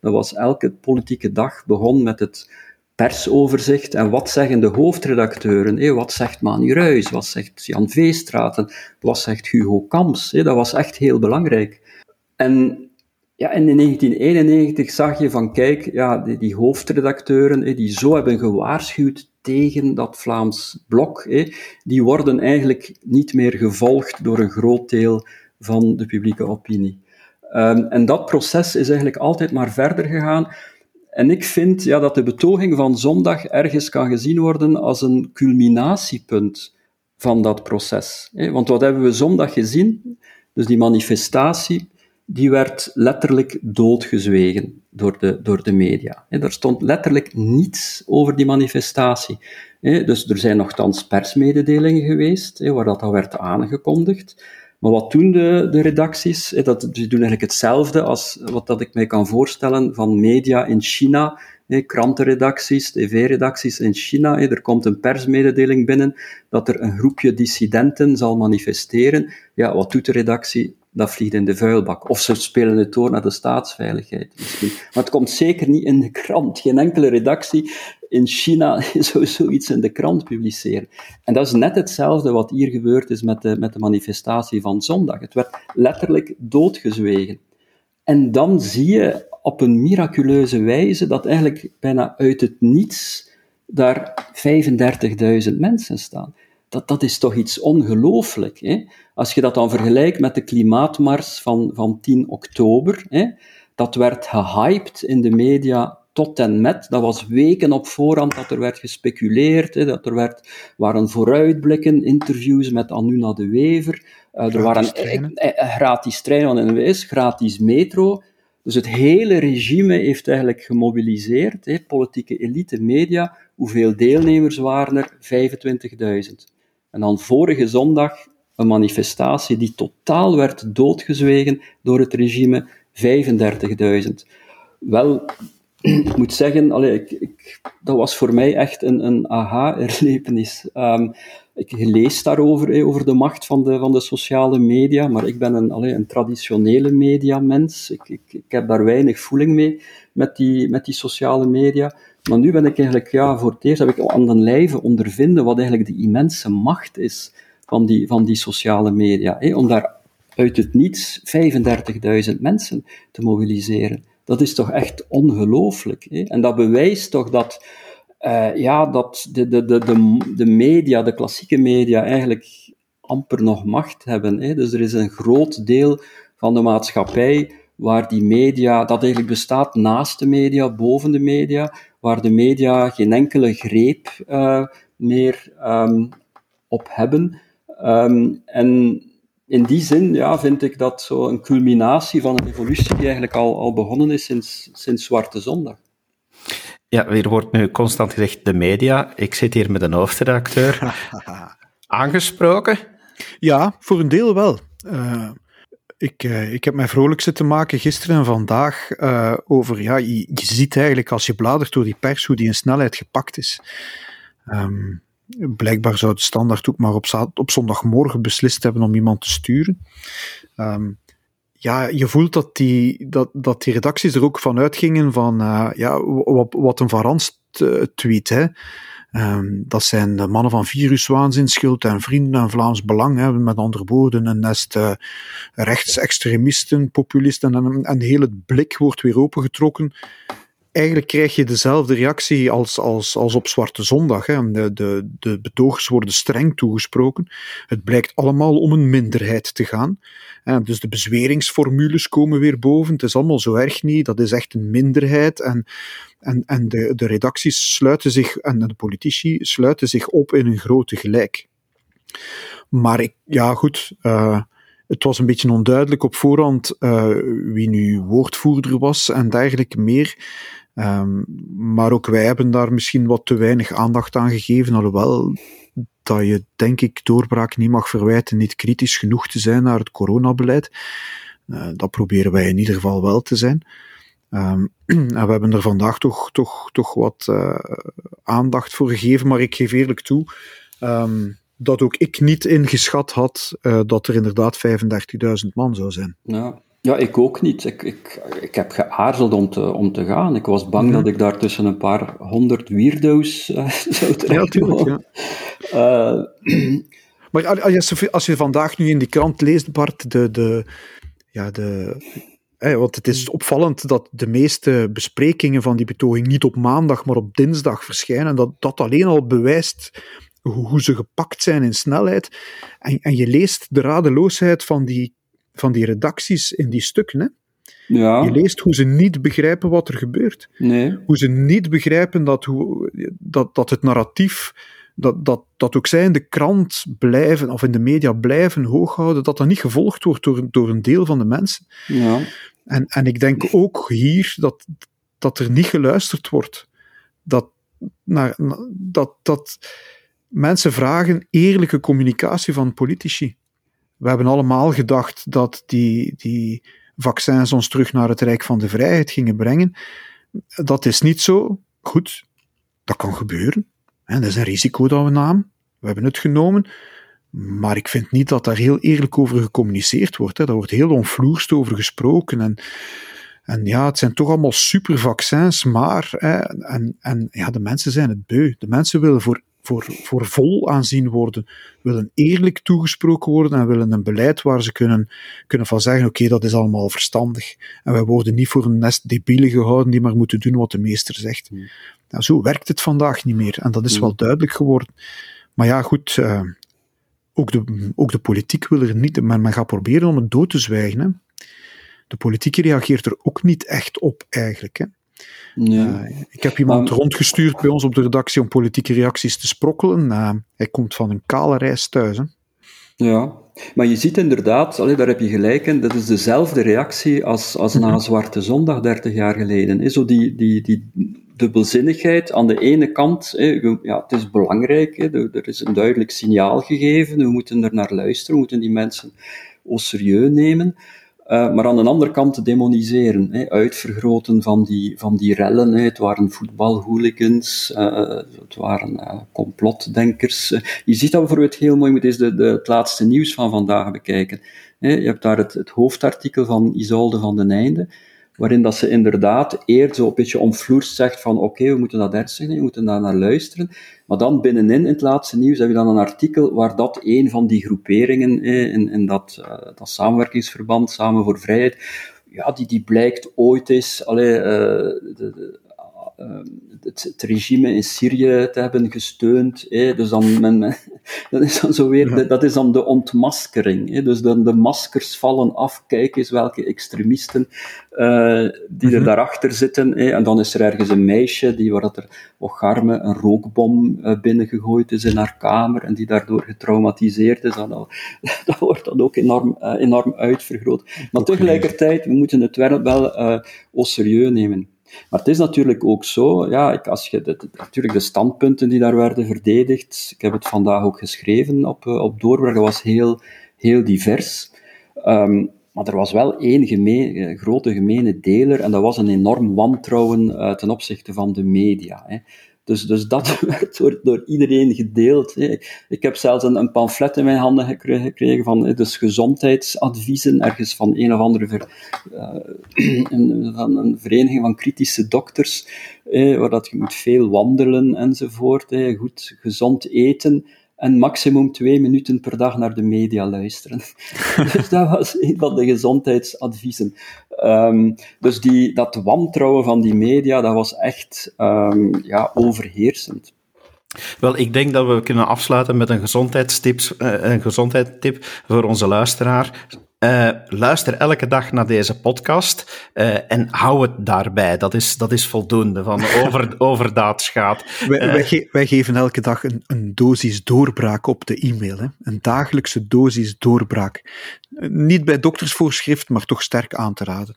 [SPEAKER 3] Dat was elke politieke dag begon met het persoverzicht en wat zeggen de hoofdredacteuren? Wat zegt Manu Ruijs? Wat zegt Jan Veestraten? Wat zegt Hugo Kamps? Dat was echt heel belangrijk. En ja, en in 1991 zag je van, kijk, ja, die, die hoofdredacteuren, die zo hebben gewaarschuwd tegen dat Vlaams blok, die worden eigenlijk niet meer gevolgd door een groot deel van de publieke opinie. Um, en dat proces is eigenlijk altijd maar verder gegaan. En ik vind ja, dat de betoging van zondag ergens kan gezien worden als een culminatiepunt van dat proces. Want wat hebben we zondag gezien? Dus die manifestatie, die werd letterlijk doodgezwegen door de, door de media. Er stond letterlijk niets over die manifestatie. Dus er zijn nogthans persmededelingen geweest, waar dat al werd aangekondigd. Maar wat doen de, de redacties? Dat, ze doen eigenlijk hetzelfde als wat dat ik mij kan voorstellen van media in China, krantenredacties, tv-redacties in China. Er komt een persmededeling binnen dat er een groepje dissidenten zal manifesteren. Ja, wat doet de redactie? Dat vliegt in de vuilbak. Of ze spelen het door naar de staatsveiligheid misschien. Maar het komt zeker niet in de krant. Geen enkele redactie in China (laughs) zou zoiets in de krant publiceren. En dat is net hetzelfde wat hier gebeurd is met de, met de manifestatie van zondag. Het werd letterlijk doodgezwegen. En dan zie je op een miraculeuze wijze dat eigenlijk bijna uit het niets daar 35.000 mensen staan. Dat, dat is toch iets ongelooflijk. Hè? Als je dat dan vergelijkt met de klimaatmars van, van 10 oktober, hè? dat werd gehyped in de media tot en met. Dat was weken op voorhand dat er werd gespeculeerd, hè, dat er werd, waren vooruitblikken, interviews met Anuna de Wever, uh, er waren
[SPEAKER 2] treinen.
[SPEAKER 3] Eh, eh, gratis treinen van NWS, gratis metro. Dus het hele regime heeft eigenlijk gemobiliseerd, hè, politieke elite, media. Hoeveel deelnemers waren er? 25.000. En dan vorige zondag een manifestatie die totaal werd doodgezwegen door het regime, 35.000. Wel, (clears throat) ik moet zeggen, allee, ik, ik, dat was voor mij echt een, een aha-erlevenis. Um, ik lees daarover, over de macht van de, van de sociale media, maar ik ben een, allee, een traditionele mediamens. Ik, ik, ik heb daar weinig voeling mee met die, met die sociale media. Maar nu ben ik eigenlijk, ja, voor het eerst heb ik aan de lijve ondervinden wat eigenlijk de immense macht is van die, van die sociale media. Hè, om daar uit het niets 35.000 mensen te mobiliseren. Dat is toch echt ongelooflijk. En dat bewijst toch dat, uh, ja, dat de, de, de, de, de media, de klassieke media, eigenlijk amper nog macht hebben. Hè? Dus er is een groot deel van de maatschappij waar die media, dat eigenlijk bestaat naast de media, boven de media, waar de media geen enkele greep uh, meer um, op hebben. Um, en in die zin ja, vind ik dat zo een culminatie van een evolutie die eigenlijk al, al begonnen is sinds, sinds Zwarte Zondag.
[SPEAKER 1] Ja, er wordt nu constant gezegd de media. Ik zit hier met een hoofdredacteur. (laughs) Aangesproken?
[SPEAKER 2] Ja, voor een deel wel. Uh, ik, uh, ik heb mij vrolijk zitten maken gisteren en vandaag uh, over, ja, je, ziet eigenlijk als je bladert door die pers hoe die in snelheid gepakt is. Um, Blijkbaar zou de standaard ook maar op, op zondagmorgen beslist hebben om iemand te sturen. Um, ja, je voelt dat die, dat, dat die redacties er ook van uitgingen van uh, ja, wat, een Varans tweet. Hè. Um, dat zijn de mannen van viruswaanzin, schuld en vrienden en Vlaams Belang. Hè, met andere woorden, een nest uh, rechtsextremisten, populisten en, en heel het blik wordt weer opengetrokken eigenlijk krijg je dezelfde reactie als, als, als op Zwarte Zondag. Hè. De, de, de betogers worden streng toegesproken. Het blijkt allemaal om een minderheid te gaan. Dus de bezweringsformules komen weer boven. Het is allemaal zo erg niet. Dat is echt een minderheid. En, en, en de, de redacties sluiten zich, en de politici sluiten zich op in een grote gelijk. Maar ik, ja, goed. Uh, het was een beetje onduidelijk op voorhand uh, wie nu woordvoerder was en dergelijke meer. Um, maar ook wij hebben daar misschien wat te weinig aandacht aan gegeven, alhoewel dat je, denk ik, doorbraak niet mag verwijten niet kritisch genoeg te zijn naar het coronabeleid. Uh, dat proberen wij in ieder geval wel te zijn. Um, (clears throat) en we hebben er vandaag toch, toch, toch wat uh, aandacht voor gegeven, maar ik geef eerlijk toe um, dat ook ik niet ingeschat had uh, dat er inderdaad 35.000 man zou zijn.
[SPEAKER 3] Ja. Ja, ik ook niet. Ik, ik, ik heb geaarzeld om te, om te gaan. Ik was bang mm -hmm. dat ik daar tussen een paar honderd weirdo's uh, (laughs) zou terechtkomen.
[SPEAKER 2] Ja, uh, (clears throat) maar als je, als je vandaag nu in die krant leest, Bart, de, de, ja, de, want het is opvallend dat de meeste besprekingen van die betoging niet op maandag, maar op dinsdag verschijnen. Dat dat alleen al bewijst hoe, hoe ze gepakt zijn in snelheid. En, en je leest de radeloosheid van die van die redacties in die stukken. Hè?
[SPEAKER 3] Ja.
[SPEAKER 2] Je leest hoe ze niet begrijpen wat er gebeurt.
[SPEAKER 3] Nee.
[SPEAKER 2] Hoe ze niet begrijpen dat, hoe, dat, dat het narratief, dat, dat, dat ook zij in de krant blijven, of in de media blijven hooghouden, dat dat niet gevolgd wordt door, door een deel van de mensen.
[SPEAKER 3] Ja.
[SPEAKER 2] En, en ik denk ook hier dat, dat er niet geluisterd wordt. Dat, naar, dat, dat mensen vragen eerlijke communicatie van politici. We hebben allemaal gedacht dat die, die vaccins ons terug naar het Rijk van de Vrijheid gingen brengen. Dat is niet zo. Goed, dat kan gebeuren. dat is een risico dat we namen. We hebben het genomen. Maar ik vind niet dat daar heel eerlijk over gecommuniceerd wordt. Hè. Daar wordt heel onvloerst over gesproken. En, en ja, het zijn toch allemaal super vaccins, maar hè, en, en ja, de mensen zijn het beu. De mensen willen voor, voor, voor vol aanzien worden, willen eerlijk toegesproken worden en willen een beleid waar ze kunnen, kunnen van zeggen: oké, dat is allemaal verstandig. En wij worden niet voor een nest debielen gehouden die maar moeten doen wat de meester zegt. Hmm. Nou, zo werkt het vandaag niet meer. En dat is wel hmm. duidelijk geworden. Maar ja, goed. Uh, ook de, ook de politiek wil er niet, maar men gaat proberen om het dood te zwijgen. Hè. De politiek reageert er ook niet echt op, eigenlijk. Hè. Ja. Uh, ik heb iemand rondgestuurd bij ons op de redactie om politieke reacties te sprokkelen. Uh, hij komt van een kale reis thuis. Hè.
[SPEAKER 3] Ja, maar je ziet inderdaad, allee, daar heb je gelijk in, dat is dezelfde reactie als, als na mhm. Zwarte Zondag 30 jaar geleden. Zo die, die, die dubbelzinnigheid. Aan de ene kant, ja, het is belangrijk, er is een duidelijk signaal gegeven, we moeten er naar luisteren, we moeten die mensen au serieus nemen. Uh, maar aan de andere kant te demoniseren, hè, uitvergroten van die, van die rellen. Hè. Het waren voetbalhooligans, uh, het waren uh, complotdenkers. je ziet dat bijvoorbeeld heel mooi, je moet eens de, de, het laatste nieuws van vandaag bekijken. Hè. Je hebt daar het, het hoofdartikel van Isolde van den Einde waarin dat ze inderdaad eerder zo een beetje omvloerst zegt van oké, we moeten dat nemen, we moeten daar naar luisteren. Maar dan binnenin in het laatste nieuws heb je dan een artikel waar dat een van die groeperingen in, in dat, uh, dat samenwerkingsverband, Samen voor Vrijheid, ja, die, die blijkt ooit eens, allee, uh, de, de, het, het, regime in Syrië te hebben gesteund. Dus dan, men, (laughs) dat is dan zo weer, de, dat is dan de ontmaskering. Dus dan de maskers vallen af, kijk eens welke extremisten uh, die er mhm. daarachter zitten. En dan is er ergens een meisje die, waar dat er Ocharme een rookbom uh, binnengegooid is in haar kamer en die daardoor getraumatiseerd is. Dat, (laughs) dat wordt dan ook enorm, uh, enorm uitvergroot. Maar tegelijkertijd, we moeten het wel, wel serieus nemen. Maar het is natuurlijk ook zo, ja, ik, als je natuurlijk de standpunten die daar werden verdedigd, ik heb het vandaag ook geschreven op, eh, op Doorbraak, dat was heel, heel divers. Um, maar er was wel één gemeen, eh, grote gemene deler, en dat was een enorm wantrouwen uh, ten opzichte van de media. Hè. Dus, dus dat (laughs) werd door, door iedereen gedeeld. Ik heb zelfs een, een pamflet in mijn handen gekregen van dus gezondheidsadviezen, ergens van een of andere ver, uh, (clears throat) een, van een vereniging van kritische dokters, waar dat je moet veel wandelen enzovoort, goed gezond eten en maximum twee minuten per dag naar de media luisteren. (laughs) (laughs) dus dat was een van de gezondheidsadviezen. Um, dus die, dat wantrouwen van die media, dat was echt um, ja, overheersend.
[SPEAKER 1] Wel, ik denk dat we kunnen afsluiten met een gezondheidstip, uh, een gezondheidstip voor onze luisteraar. Uh, luister elke dag naar deze podcast uh, en hou het daarbij. Dat is, dat is voldoende van over, (laughs) overdaadschade.
[SPEAKER 2] Wij, wij, ge wij, geven elke dag een, een dosis doorbraak op de e-mail. Hè? Een dagelijkse dosis doorbraak. Niet bij doktersvoorschrift, maar toch sterk aan te raden.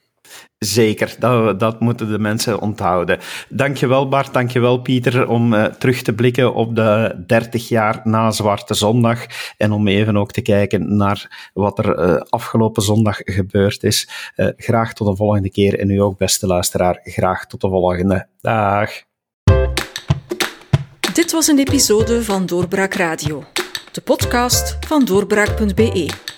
[SPEAKER 1] Zeker, dat, dat moeten de mensen onthouden. Dankjewel Bart, dankjewel Pieter om uh, terug te blikken op de 30 jaar na Zwarte Zondag en om even ook te kijken naar wat er uh, afgelopen zondag gebeurd is. Uh, graag tot de volgende keer en u ook beste luisteraar, graag tot de volgende. Dag.
[SPEAKER 4] Dit was een episode van Doorbraak Radio, de podcast van doorbraak.be.